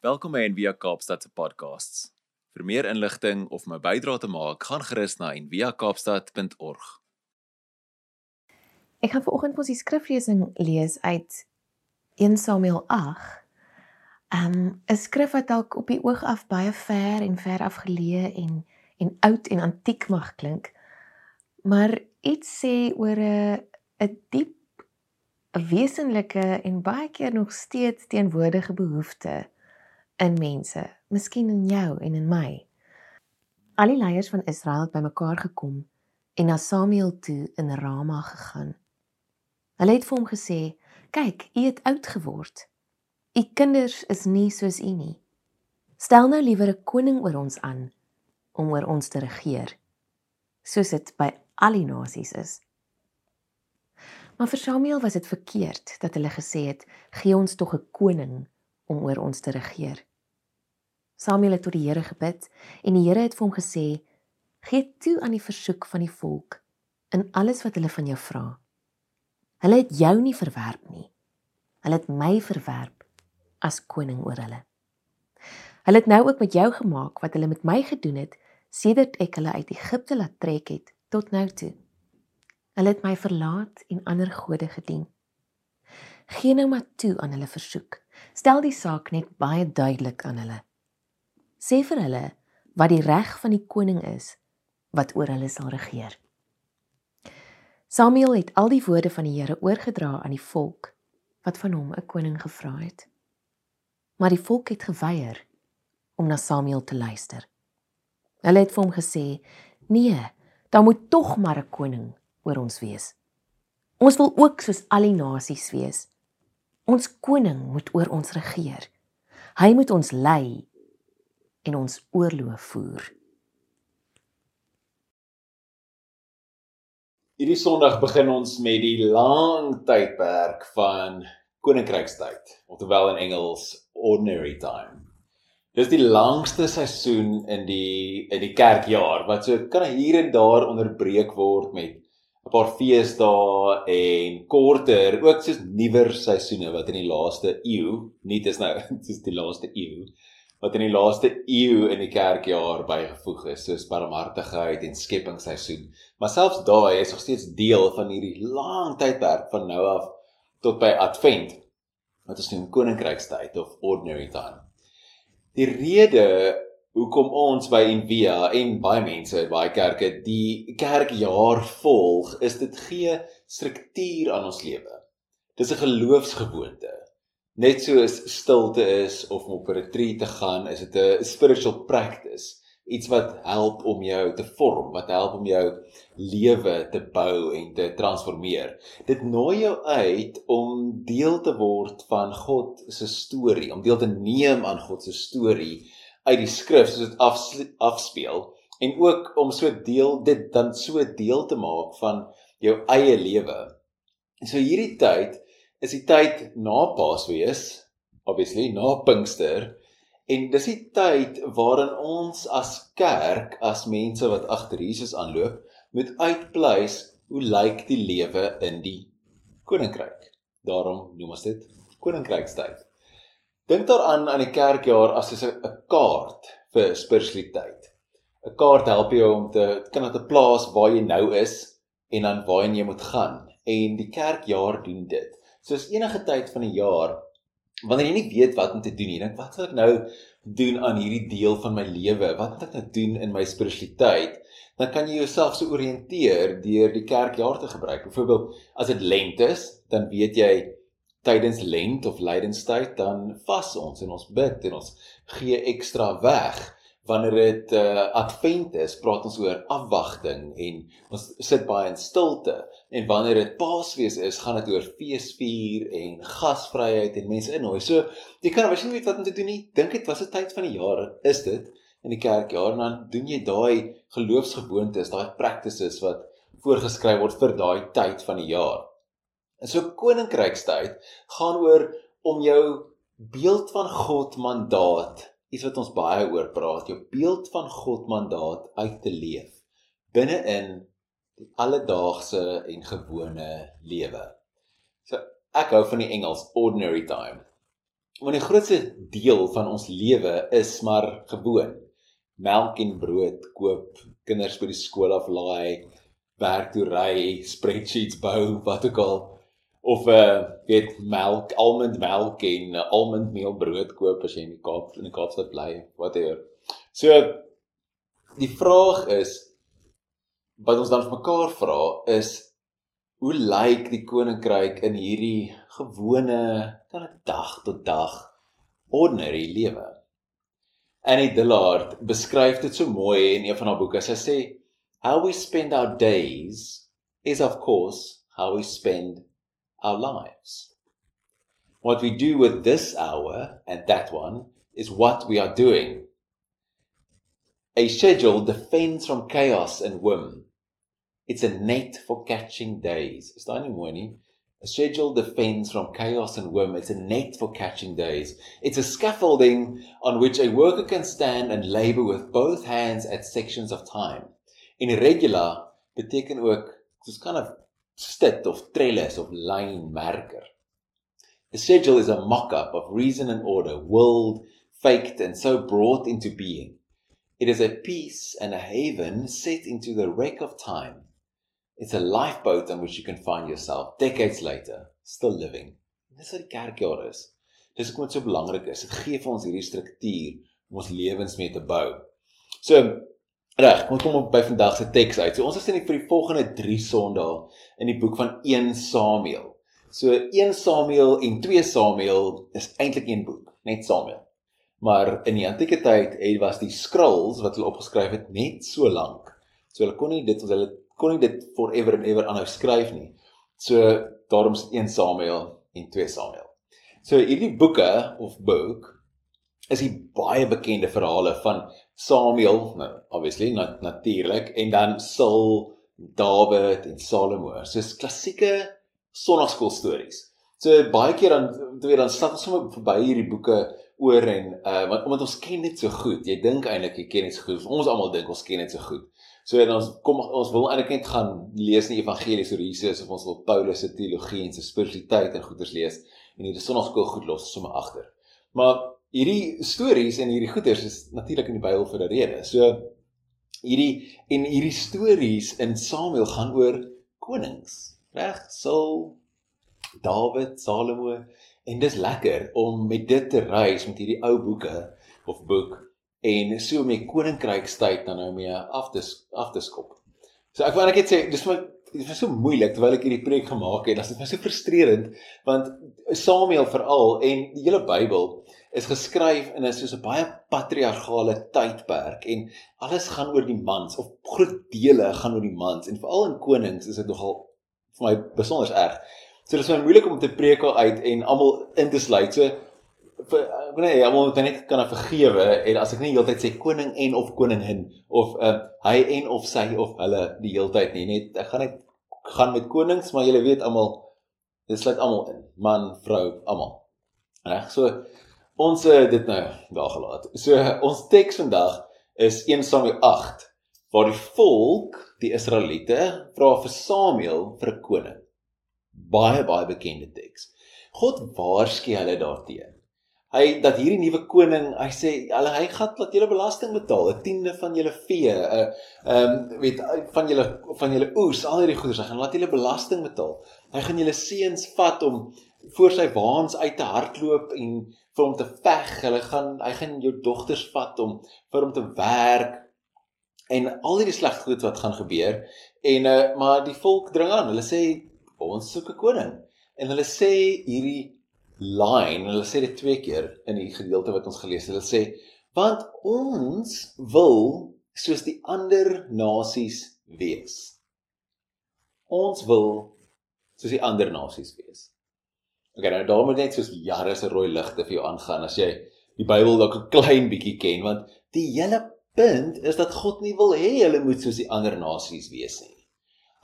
Welkom by Envia Kaapstad se podcasts. Vir meer inligting of om 'n bydrae te maak, gaan gerus na enviakaapstad.org. Ek gaan vanoggend ons die skriflesing lees uit 1 Samuel 8. Um 'n skrif wat dalk op die oog af baie ver en ver afgeleë en en oud en antiek mag klink, maar iets sê oor 'n 'n diep 'n wesenlike en baie keer nog steeds teenwoordige behoefte in mense, miskien in jou en in my. Al die leiers van Israel het bymekaar gekom en na Samuel toe in Rama gegaan. Hulle het vir hom gesê: "Kyk, u het oud geword. U kinders is nie soos u nie. Stel nou liewer 'n koning oor ons aan om oor ons te regeer, soos dit by al die nasies is." Maar vir Samuel was dit verkeerd dat hulle gesê het: "Gee ons tog 'n koning om oor ons te regeer." Samuel het tot die Here gebid en die Here het vir hom gesê: "Gee toe aan die versoek van die volk in alles wat hulle van jou vra. Hulle het jou nie verwerp nie. Hulle het my verwerp as koning oor hulle. Hulle het nou ook met jou gemaak wat hulle met my gedoen het sedert ek hulle uit Egipte laat trek het tot nou toe. Hulle het my verlaat en ander gode gedien. Gee nou maar toe aan hulle versoek. Stel die saak net baie duidelik aan hulle." Sê vir hulle wat die reg van die koning is wat oor hulle sal regeer. Samuel het al die woorde van die Here oorgedra aan die volk wat van hom 'n koning gevra het. Maar die volk het geweier om na Samuel te luister. Hulle het vir hom gesê: "Nee, daar moet tog maar 'n koning oor ons wees. Ons wil ook soos al die nasies wees. Ons koning moet oor ons regeer. Hy moet ons lei en ons oorloof voer. Hierdie Sondag begin ons met die lang tydperk van koninkrykstyd, oftewel in Engels ordinary time. Dis die langste seisoen in die in die kerkjaar wat so kan hier en daar onderbreek word met 'n paar feesdae en korter, ook soos nuwer seisoene wat in die laaste eeu, nie dis nou dis die laaste eeu wat in die laaste eeu in die kerkjaar bygevoeg is, soos barmhartigheid en skepingsseisoen. Maar selfs daai is nog steeds deel van hierdie lang tydperk van nou af tot by Advent wat ons noem koninkrykstyd of ordinary time. Die rede hoekom ons by Envia en baie mense in baie kerke die kerkjaar volg, is dit gee struktuur aan ons lewe. Dis 'n geloofsgewoonte net soos stilte is of om op 'n retreat te gaan, is dit 'n spiritual practice, iets wat help om jou te vorm, wat help om jou lewe te bou en te transformeer. Dit nooi jou uit om deel te word van God se storie, om deel te neem aan God se storie uit die skrif soos dit afspeel en ook om so deel dit dan so deel te maak van jou eie lewe. So hierdie tyd is die tyd na Paasfees, obviously na Pinkster en dis die tyd waarin ons as kerk, as mense wat agter Jesus aanloop, moet uitpleis hoe lyk die lewe in die koninkryk. Daarom noem ons dit koninkrykstyd. Dink daaraan aan die kerkjaar as 'n kaart vir spiritualiteit. 'n Kaart help jou om te kan dit 'n plaas waar jy nou is en dan waarheen jy moet gaan. En die kerkjaar doen dit soos enige tyd van die jaar wanneer jy nie weet wat om te doen nie, dink wat sal ek nou doen aan hierdie deel van my lewe? Wat moet ek nou doen in my spiritualiteit? Dan kan jy jouself so orienteer deur die kerkjaar te gebruik. Byvoorbeeld, as dit lent is, dan weet jy tydens lent of lydenstyd dan vas ons en ons bid en ons gee ekstra weg wanneer dit uh, advent is, praat ons oor afwagting en ons sit baie in stilte. En wanneer dit Paasfees is, gaan dit oor feesvier en gasvryheid en mense innooi. So jy kan nie weet wat om te doen nie, dink dit was 'n tyd van die jaar, is dit in die kerkjaar en dan doen jy daai geloofsgewoontes, daai practices wat voorgeskryf word vir daai tyd van die jaar. En so koninkrykstyd gaan oor om jou beeld van God mandaat iets wat ons baie oor praat, jou beeld van God mandaat uit te leef binne in die alledaagse en gewone lewe. So ek hou van die Engels ordinary time. Want die grootste deel van ons lewe is maar gewoon. Melk en brood koop, kinders by die skool aflaai, werk toe ry, spreadsheets bou, wat ook al of 'n uh, weet melk, almond melk en uh, almond meel brood koop as jy in die Kaap in die Kaapstad bly, whatever. So die vraag is wat ons dan vir mekaar vra is hoe lyk die koninkryk in hierdie gewone kan ek dag tot dag ordinary lewe. Annie Dillard beskryf dit so mooi in een van haar boeke. Sy sê how we spend our days is of course how we spend our lives. What we do with this hour and that one is what we are doing. A schedule defends from chaos and whim. It's a net for catching days. Nie mooi? A schedule defends from chaos and whim. It's a net for catching days. It's a scaffolding on which a worker can stand and labor with both hands at sections of time. In irregular beteken ook soos kind of stit of trellis of lynmerker. The schedule is a mock-up of reason and order, willed, faked and so brought into being. It is a peace and a haven set into the wreck of time. It's a lifeboat on which you can find yourself decades later, still living. Dis wat die kerkjaar is. Dis hoekom dit so belangrik is. Dit gee vir ons hierdie struktuur om ons lewens mee te bou. So reg, kom kom by vandag se teks uit. So ons is in die vir die volgende 3 Sondae in die boek van 1 Samuel. So 1 Samuel en 2 Samuel is eintlik een boek, net Samuel. Maar in die antieke tyd het was die scrolls wat hulle opgeskryf het net so lank. So hulle kon nie dit ons hulle kon nie dit forever and ever aanhou skryf nie. So daarom is 1 Samuel en 2 Samuel. So hierdie boeke of book is die baie bekende verhale van Samuel, nou obviously nat natuurlik en dan Saul, Dawid en Salomo. So is klassieke sonnaarskool stories. So baie keer dan weet dan stap ons sommer verby hierdie boeke oor en uh want omdat ons ken dit so goed. Jy dink eintlik jy ken dit so goed. Ons almal dink ons ken dit so goed. So en ons kom ons wil eintlik net gaan lees in die evangelies oor Jesus of ons wil Paulus se teologie en sy spiritualiteit en goeders lees en hierdie sonnaarskool goed los sommer agter. Maar hierdie stories en hierdie goeders is natuurlik in die Bybel vir 'n rede. So hierdie en hierdie stories in Samuel gaan oor konings, reg? Saul, Dawid, Salomo en dis lekker om met dit te reis met hierdie ou boeke of boek en so met koninkrykstyd dan nou mee af te af te skop. So ek wou net sê dis vir dit was so moeilik terwyl ek hierdie preek gemaak het. Dit was so frustrerend want Samuel veral en die hele Bybel is geskryf in 'n soos 'n baie patriargale tydperk en alles gaan oor die mans of groot dele gaan oor die mans en veral in konings is dit nogal vir my besonder erg. So dit is baie moeilik om te preek uit en almal in te sluit. So ek weet nie, almal moet net kan vergewe en as ek nie heeltyd sê koning en of koningin of uh, hy en of sy of hulle die heeltyd nie, net ek gaan net gaan met konings, maar julle weet almal dit sluit almal in, man, vrou, almal. Reg? So ons het dit nou daar gelaat. So ons teks vandag is 1 Samuel 8 waar die volk, die Israeliete, vra vir Samuel vir 'n koning. Baie baie bekende teks. God waarsku hulle daarteenoor hy dat hierdie nuwe koning, hy sê hulle hy gaan laat julle belasting betaal, 'n tiende van julle vee, 'n ehm um, weet van julle van julle oes, al hierdie goederes, hy gaan laat julle belasting betaal. Hy gaan julle seuns vat om voor sy waans uit te hardloop en vir hom te veg. Hulle gaan hy gaan jou dogters vat om vir hom te werk en al hierdie slegte goed wat gaan gebeur. En uh, maar die volk dring aan. Hulle sê ons soek 'n koning. En hulle sê hierdie line, hulle sê dit twee keer in die gedeelte wat ons gelees het. Hulle sê want ons wil soos die ander nasies wees. Ons wil soos die ander nasies wees. OK, nou daar moet net soos jare se rooi ligte vir jou aangaan as jy die Bybel dalk 'n klein bietjie ken want die hele punt is dat God nie wil hê hulle moet soos die ander nasies wees nie.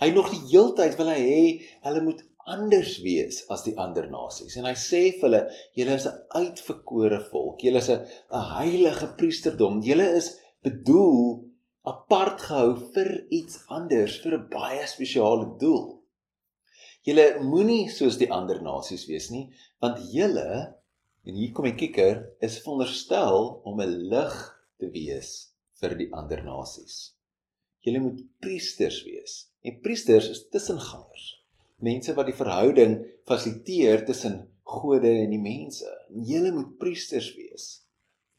Hy nog die heeltyd wil hy hê hulle moet anders wees as die ander nasies. En hy sê vir hulle, julle is 'n uitverkore volk. Julle is 'n heilige priesterdom. Julle is bedoel apart gehou vir iets anders, vir 'n baie spesiale doel. Julle moenie soos die ander nasies wees nie, want julle en hier kom die kikker, is veronderstel om 'n lig te wees vir die ander nasies. Julle moet priesters wees. En priesters is tussengangers. Mense wat die verhouding fasiliteer tussen gode en die mense. En julle moet priesters wees.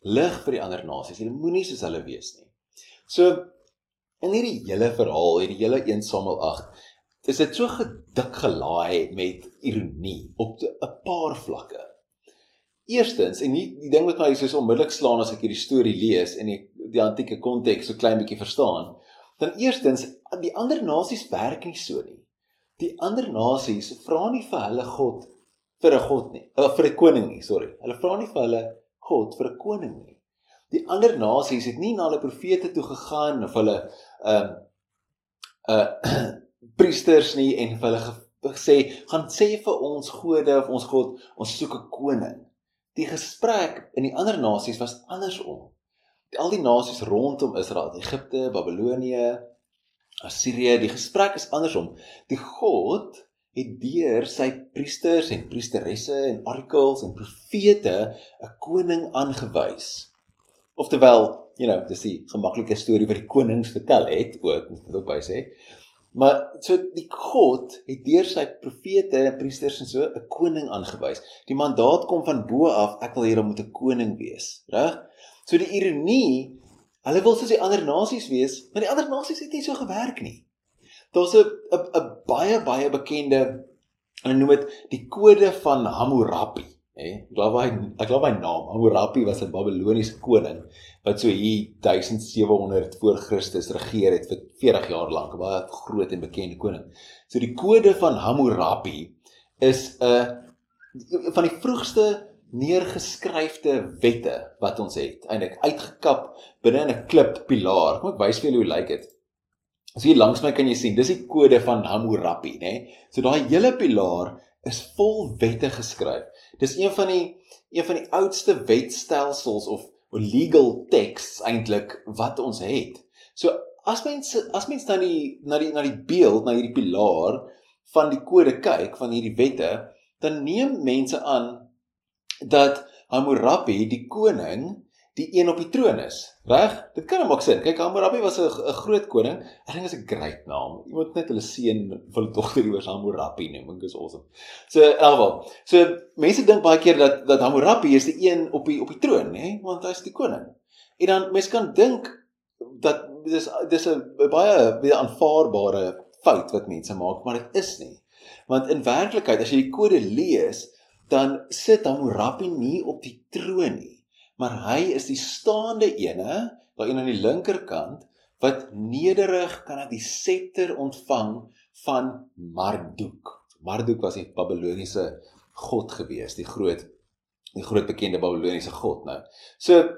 Lig vir die ander nasies. Julle moenie soos hulle wees nie. So in hierdie hele verhaal, hierdie hele 1 Samuel 8, is dit so gedik gelaai met ironie op 'n paar vlakke. Eerstens, en die, die ding wat my soos onmiddellik slaan as ek hierdie storie lees en die, die antieke konteks so klein bietjie verstaan, dan eerstens, die ander nasies werk nie so nie. Die ander nasies vra nie vir hulle God vir 'n god nie, of vir 'n koning nie, sorry. Hulle vra nie vir hulle God vir 'n koning nie. Die ander nasies het nie na hulle profete toe gegaan of hulle ehm uh, uh priesters nie en vir hulle gesê gaan sê vir ons gode of ons God ons soek 'n koning. Die gesprek in die ander nasies was andersom. Al die nasies rondom Israel, Egipte, Babilonië, Assirië, die gesprek is andersom. Die God het deur sy priesters en priesteresse en oracles en profete 'n koning aangewys. Oftewel, you know, dis die gemaklike storie wat die konings vertel het, ook moet ek ook by sê. Maar so die God het deur sy profete en priesters en so 'n koning aangewys. Die mandaat kom van bo af, ek wil hier moet 'n koning wees, reg? So die ironie, hulle wil soos die ander nasies wees, maar die ander nasies het nie so gewerk nie. Daar's 'n 'n 'n baie baie bekende hulle noem dit die kode van Hammurabi. Hè, ek glo hy ek glo hy naam Hammurabi was 'n Babiloniese koning wat so hier 1700 voor Christus regeer het vir 40 jaar lank, baie groot en bekende koning. So die kode van Hammurabi is 'n van die vroegste neergeskryfde wette wat ons het, eintlik uitgekap binne in 'n klip pilaar. Kom ek wys vir julle hoe lyk dit. So hier langs my kan jy sien, dis die kode van Hammurabi, né? So daai hele pilaar is vol wette geskryf. Dis een van die een van die oudste wetstelsels of legal texts eintlik wat ons het. So as mense as mense dan die na die na die beeld, na hierdie pilaar van die kode kyk van hierdie wette, dan neem mense aan dat Hammurabi die koning die een op die troon is. Reg? Dit kan maak sin. Kyk, Hammurabi was 'n groot koning. Ek dink dit is 'n great naam. Jy moet net hulle seun vir hulle dogter iewers Hammurabi noem. Ek is awesome. So, in elk geval. So, mense dink baie keer dat dat Hammurabi is die een op die op die troon, hè, want hy is die koning. En dan mense kan dink dat dis dis 'n baie aanvaarbare fout wat mense maak, maar dit is nie. Want in werklikheid as jy die kode lees, dan sit Hammurabi nie op die troon nie maar hy is die staande ene daar een aan die linkerkant wat nederig kan dat die scepter ontvang van Marduk. Marduk was 'n Babiloniese god gewees, die groot die groot bekende Babiloniese god nou. So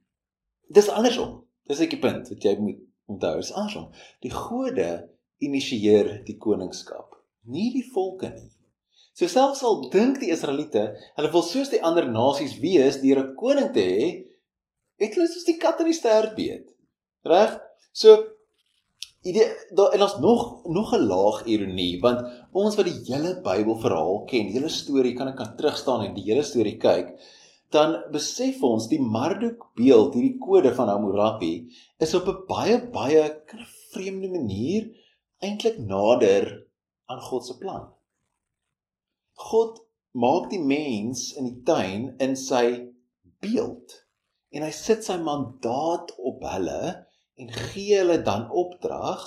dis andersom. Dis ek die punt wat jy moet onthou, is andersom. Die gode initieer die koningskap, nie die volke nie. So selfs al dink die Israeliete, hulle wil soos die ander nasies wees deur 'n koning te hê, het hulle soos die kat in die stert beet. Reg? So idee daar en ons nog nog 'n laag ironie, want ons wat die hele Bybelverhaal ken, die hele storie kan ek kan terugstaan en die hele storie kyk, dan besef ons die Marduk beeld, hierdie kode van Hammurabi, is op 'n baie baie vreemde manier eintlik nader aan God se plan. God maak die mens in die tuin in sy beeld. En hy sit sy mandaat op hulle en gee hulle dan opdrag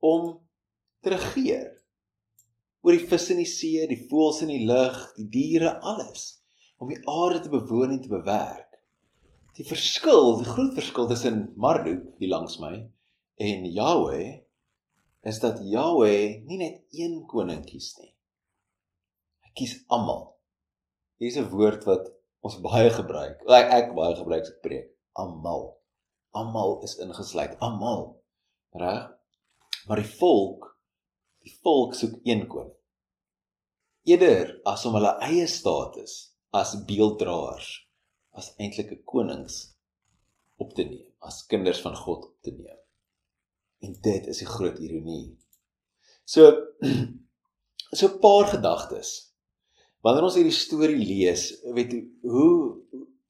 om te regeer. Oor die visse in die see, die voëls in die lug, die diere, alles. Om die aarde te bewoon en te bewerk. Die verskil, die groot verskil tussen Marduk hier langs my en Yahweh is dat Yahweh nie net een koning kies nie kies almal. Hier's 'n woord wat ons baie gebruik. Ek ek baie gebruik as ek preek. Almal. Almal is ingesluit. Almal. Reg? Maar die volk, die volk soek een koning. Eerder as om hulle eie status as beelddraers as eintlik 'n konings op te neem, as kinders van God op te neem. En dit is die groot ironie. So so 'n paar gedagtes Wanneer ons hierdie storie lees, weet hoe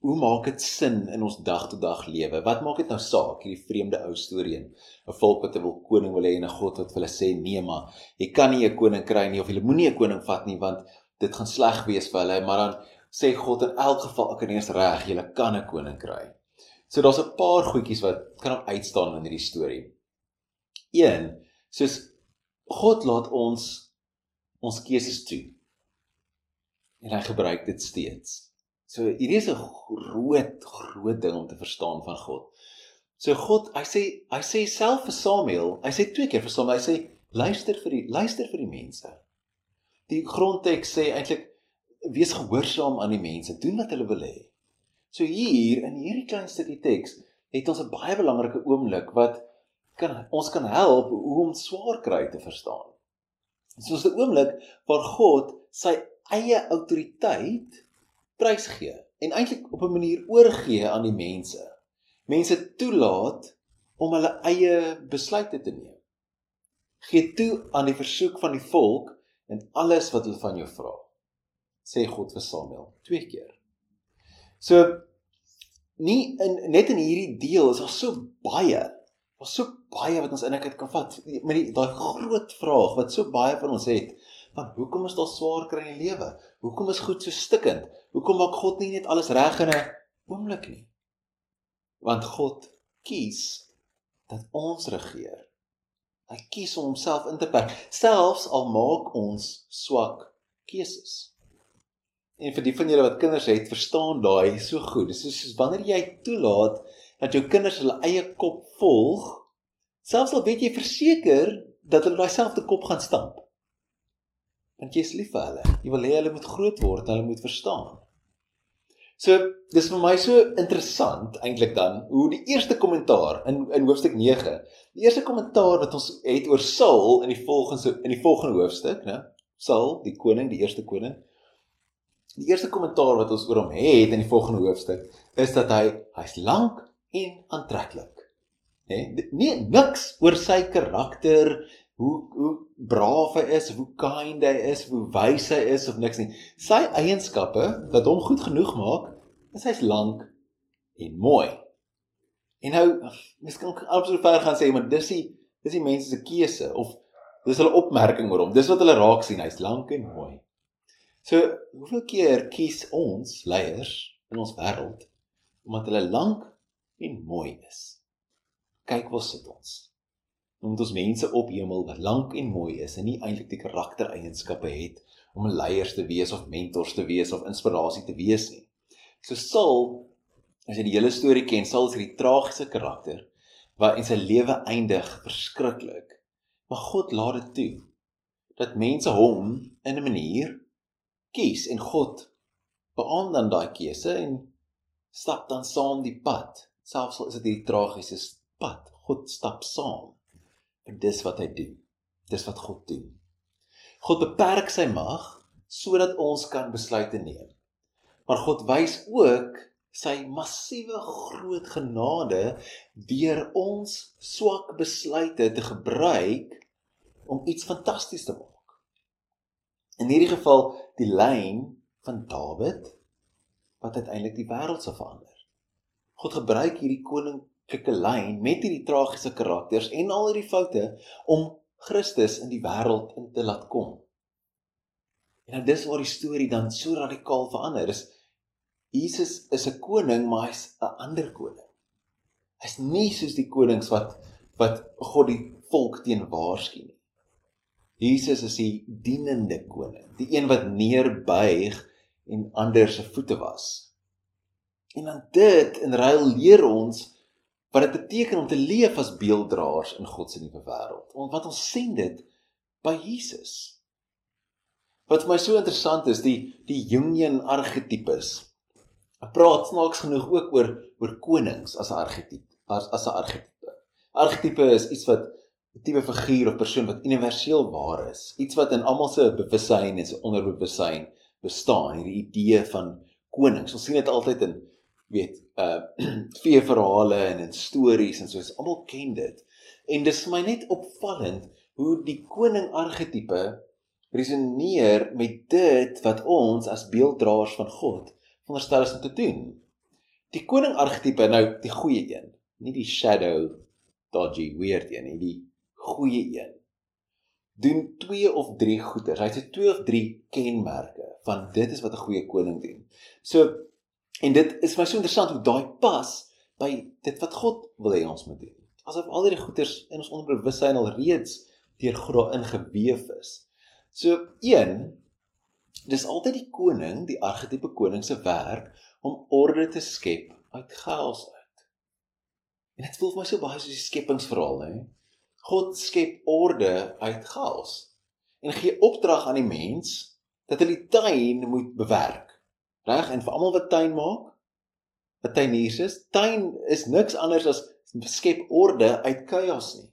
hoe maak dit sin in ons dag tot dag lewe? Wat maak dit nou saak hierdie vreemde ou storie in 'n volk wat 'n wil koning wil hê en 'n God wat vir hulle sê nee maar jy kan nie 'n koning kry nie of jy moenie 'n koning vat nie want dit gaan sleg wees vir hulle, maar dan sê God in elk geval ek is reg, jy kan 'n koning kry. So daar's 'n paar goedjies wat kan op uitstaan in hierdie storie. Een, soos God laat ons ons keuses toe. En hy gebruik dit steeds. So hierdie is 'n groot groot ding om te verstaan van God. So God, hy sê hy sê self vir Samuel, hy sê twee keer vir Samuel, hy sê luister vir die luister vir die mense. Die grondteks sê eintlik wees gehoorsaam aan die mense, doen wat hulle wil hê. So hier in hierdie klein stukkie teks het ons 'n baie belangrike oomblik wat kan ons kan help hoe om swaar kry te verstaan. Dit is 'n oomblik waar God sy eie autoriteit prysgee en eintlik op 'n manier oorgee aan die mense. Mense toelaat om hulle eie besluite te neem. Gee toe aan die versoek van die volk en alles wat hulle van jou vra. Sê God vir Samuel twee keer. So nie in net in hierdie deel is daar so baie. Daar's so baie wat ons inekheid kan vat. Met die daai groot vraag wat so baie van ons het, van hoekom is daar swaar kry in die lewe? Hoekom is goed so stikkend? Hoekom maak God nie net alles reg in 'n oomblik nie? Want God kies dat ons regeer. Hy kies om homself in te perk, selfs al maak ons swak keuses. En vir die van julle wat kinders het, verstaan daai so goed. Dis soos, soos wanneer jy toelaat dat jou kinders hulle eie kop volg, selfs al weet jy verseker dat hulle daai selfde kop gaan stamp. Want jy is lief vir hulle. Jy wil hê hulle moet groot word, hulle moet verstaan. So, dis vir my so interessant eintlik dan hoe die eerste kommentaar in in hoofstuk 9, die eerste kommentaar wat ons het oor Saul in die volgende in die volgende hoofstuk, né? Saul, die koning, die eerste koning Die eerste kommentaar wat ons oor hom het in die volgende hoofstuk is dat hy hy's lank en aantreklik. Hè? Nee, niks oor sy karakter, hoe hoe braaf hy is, hoe kind hy is, hoe wys hy is of niks nie. Sy eienskappe wat hom goed genoeg maak, is hy's lank en mooi. En nou, mens kan absoluut ver gaan sê, maar dis die dis die mense se keuse of dis hulle opmerking oor hom. Dis wat hulle raak sien, hy's lank en mooi. So, hoeveel keer kies ons leiers in ons wêreld omdat hulle lank en mooi is? Kyk waar sit ons. Omdat ons mense op hemel wat lank en mooi is en nie eintlik die karaktereienskappe het om leiers te wees of mentors te wees of inspirasie te wees nie. So Saul, as jy die hele storie ken, Saul is hierdie tragiese karakter wat in sy lewe eindig verskriklik. Maar God laat dit toe dat mense hom in 'n manier kies en God beamoen dan daai keuse en stap dan saam die pad. Selfs al is dit hierdie tragiese pad, God stap saam. En dis wat hy doen. Dis wat God doen. God beperk sy mag sodat ons kan besluite neem. Maar God wys ook sy massiewe groot genade deur ons swak besluite te gebruik om iets fantasties te maak. In hierdie geval die lyn van Dawid wat uiteindelik die wêreld sou verander. God gebruik hierdie koninklike lyn met hierdie tragiese karakters en al hierdie foute om Christus in die wêreld in te laat kom. En nou dis waar die storie dan so radikaal verander. Is Jesus is 'n koning, maar hy's 'n ander koning. Hy's nie soos die konings wat wat God die volk teen waarsku nie. Jesus is die dienende koning, die een wat neerbuig en ander se voete was. En dan dit in ruil leer ons wat dit beteken om te leef as beelddraers in God se nuwe wêreld. Want wat ons sien dit by Jesus. Wat vir my so interessant is, die die Jungian argetipes. Ek praat snaaks genoeg ook oor oor konings as 'n argetipe, as as 'n argetipe. Argetipe is iets wat 'n tipe figuur of persoon wat universeel waar is, iets wat in almal se bewussyn en se onderbewussyn bestaan, hierdie idee van konings. Ons sien dit altyd in weet uh vee verhale en in stories en soos almal ken dit. En dis vir my net opvallend hoe die koning argetipe resoneer met dit wat ons as beelddraers van God veronderstel is om te doen. Die koning argetipe nou die goeie een, nie die shadow dodgy weird een nie, die goeie een. Doen twee of drie goeders. Hy het twee of drie kenmerke van dit is wat 'n goeie koning doen. So en dit is my so interessant hoe daai pas by dit wat God wil hê ons moet doen. Asof al hierdie goeders in ons onderbewussyn al reeds deur God ingeweef is. So een dis altyd die koning, die argetipe koning se werk om orde te skep uit chaos uit. En dit voel vir my so baie soos die skepingsverhaal, hè. God skep orde uit chaos en gee opdrag aan die mens dat hulle die tuin moet bewerk. Reg? En vir almal wat tuin maak, wat tuiniers is, tuin is niks anders as skep orde uit chaos nie.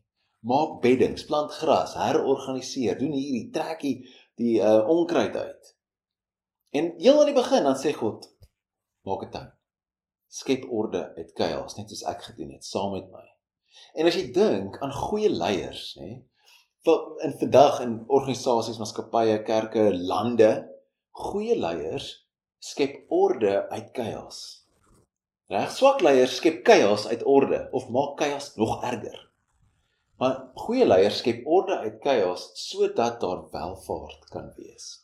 Maak beddings, plant gras, herorganiseer, doen hierdie, trek die uh, onkruid uit. En heel aan die begin dan sê God, maak 'n tuin. Skep orde uit chaos, net soos ek gedoen het saam met my. En as jy dink aan goeie leiers, nê, vir in vandag in organisasies, maatskappye, kerke, lande, goeie leiers skep orde uit chaos. Reg swak leiers skep chaos uit orde of maak chaos nog erger. Maar goeie leiers skep orde uit chaos sodat daar welvaart kan wees.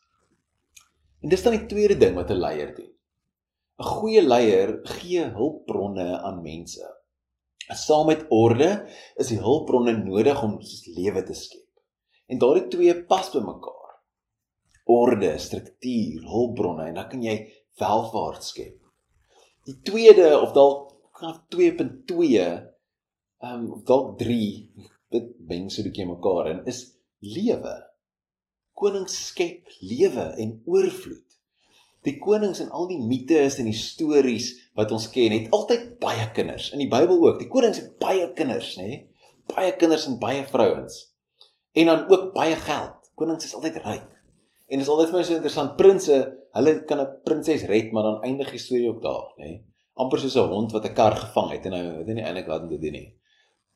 En dis dan die tweede ding wat 'n leier doen. 'n Goeie leier gee hulpbronne aan mense. Saam met orde is die hulpbronne nodig om lewe te skep. En daardie twee pas by mekaar. Orde, struktuur, hulpbronne en dan kan jy welvaart skep. Die tweede of dalk 2.2 ehm um, dalk 3 dit meng so 'n bietjie mekaar en is lewe konings skep lewe en oorvloed. Die konings en al die mites en die stories wat ons ken, het altyd baie kinders. In die Bybel ook. Die konings het baie kinders, nê? Baie kinders en baie vrouens. En dan ook baie geld. Konings is altyd ryk. En dit is altyd vir my so interessant. Prinse, hulle kan 'n prinses red, maar dan eindig die storie ook daar, nê? Amper soos 'n hond wat 'n kar gevang het en nou weet nie eintlik wat om te doen nie.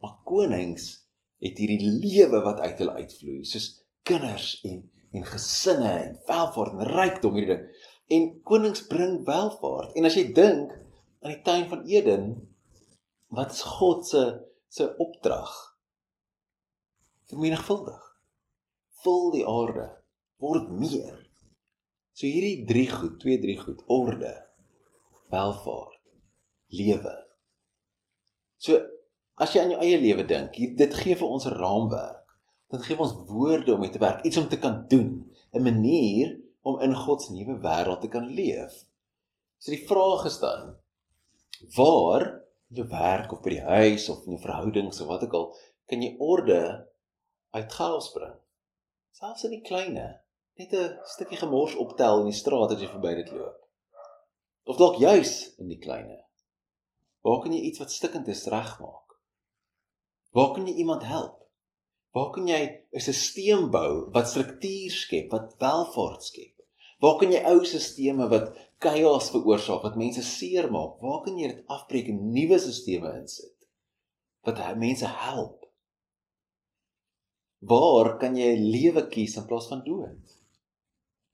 Maar konings het hierdie lewe wat uit hulle uitvloei, soos kinders en en gesinne en welvaart en rykdom hierdie ding. En konings bring welvaart. En as jy dink aan die tuin van Eden, wat is God se se opdrag? Vermenigvuldig. Vul die aarde, word meer. So hierdie drie goed, twee drie goed, orde, welvaart, lewe. So as jy aan jou eie lewe dink, dit gee vir ons 'n raamwerk Dit gee ons woorde om mee te werk, iets om te kan doen, 'n manier om in God se nuwe wêreld te kan leef. So die vraag is dan: waar in jou werk of by die huis of in jou verhoudings of wat ook al, kan jy orde uit chaos bring? Selfs in die kleine, net 'n stukkie gemors optel in die straat as jy verby dit loop. Of dalk juis in die kleine. Waar kan jy iets wat stikkend is regmaak? Waar kan jy iemand help? Waar kan jy 'n stelsel bou wat struktuur skep, wat welvaart skep? Waar kan jy ou stelsels wat chaos veroorsaak, wat mense seermaak, waar kan jy dit afbreek en nuwe stelsels insit wat mense help? Waar kan jy lewe kies in plaas van dood?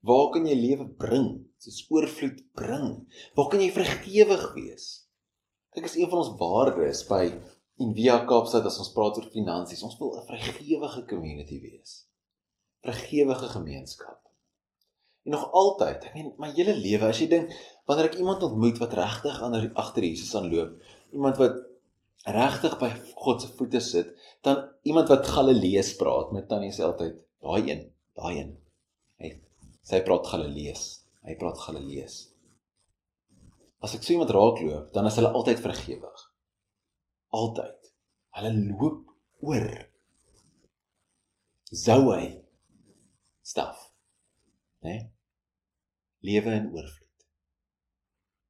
Waar kan jy lewe bring, soos oorvloed bring? Waar kan jy vergewig wees? Kyk, is een van ons waardes by En via Kaapstad as ons praat oor finansies, ons wil 'n vrygewige community wees. Vrygewige gemeenskap. En nog altyd, ek meen my hele lewe, as jy dink wanneer ek iemand ontmoet wat regtig ander agter Jesus aanloop, iemand wat regtig by God se voete sit, dan iemand wat Galilees praat met tannie sê altyd, daai een, daai een. Hy sy praat Galilees. Hy praat Galilees. As ek so iemand raakloop, dan is hulle altyd vrygewig altyd. Hulle loop oor. Zoe staf. Né? Nee? Lewe in oorvloed.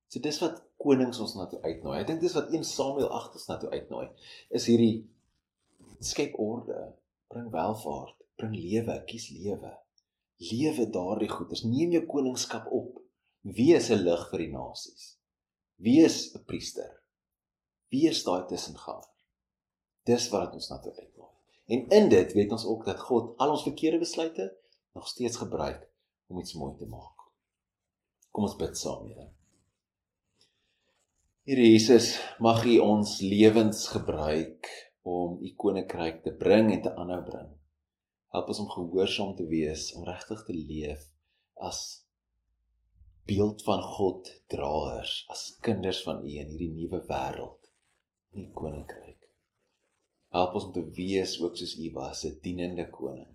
So dis wat konings ons na toe uitnooi. Ek dink dis wat 1 Samuel 8 ons na toe uitnooi. Is hierdie skep orde, bring welvaart, bring lewe, kies lewe. Lewe daardie goeders. Neem jou koningskap op. Wees 'n lig vir die nasies. Wees 'n priester. Wie is daai tussenganger? Dis wat ons na toe uitnooi. En in dit weet ons ook dat God al ons verkeerde besluite nog steeds gebruik om iets mooi te maak. Kom ons bid saam, Here. Here Jesus, mag U ons lewens gebruik om U koninkryk te bring en te aanhou bring. Help ons om gehoorsaam te wees, om regtig te leef as beeld van God draers, as kinders van U in hierdie nuwe wêreld, in die koninkryk. Help ons om te wees ook soos U was, 'n dienende koning.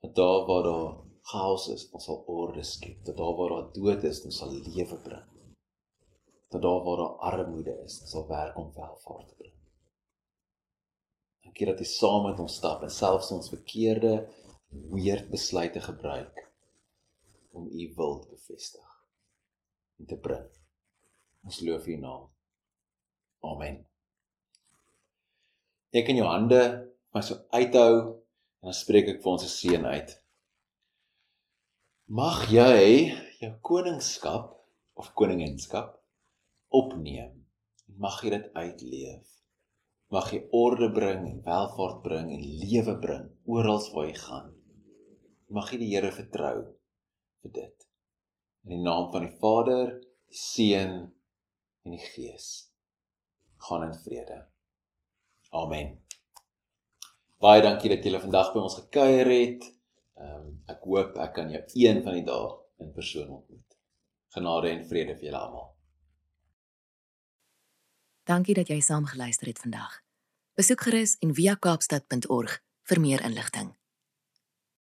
Dat daar waar daar chaos is, ons sal orde skep. Dat daar waar daar dood is, ons sal lewe bring. Dat daar waar daar armoede is, ons sal werk om welvaart te bring. Dankie dat U saam met ons stap en selfs ons verkeerde weird besluite gebruik om U wil te bevestig en te bring. Ons loof U naam. Amen ek in jou hande maar so uithou en dan spreek ek vir ons se seën uit. Mag jy jou koningskap of koninginskap opneem mag jy dit uitleef. Mag jy orde bring en welvaart bring en lewe bring oral waar jy gaan. Mag jy die Here vertrou vir dit. In die naam van die Vader, die Seun en die Gees. Gaan in vrede. Amen. Baie dankie dat julle vandag by ons gekuier het. Ehm um, ek hoop ek kan jou een van die dae in persoon ontmoet. Genade en vrede vir julle almal. Dankie dat jy saam geluister het vandag. Besoek gerus en via kaapstad.org vir meer inligting.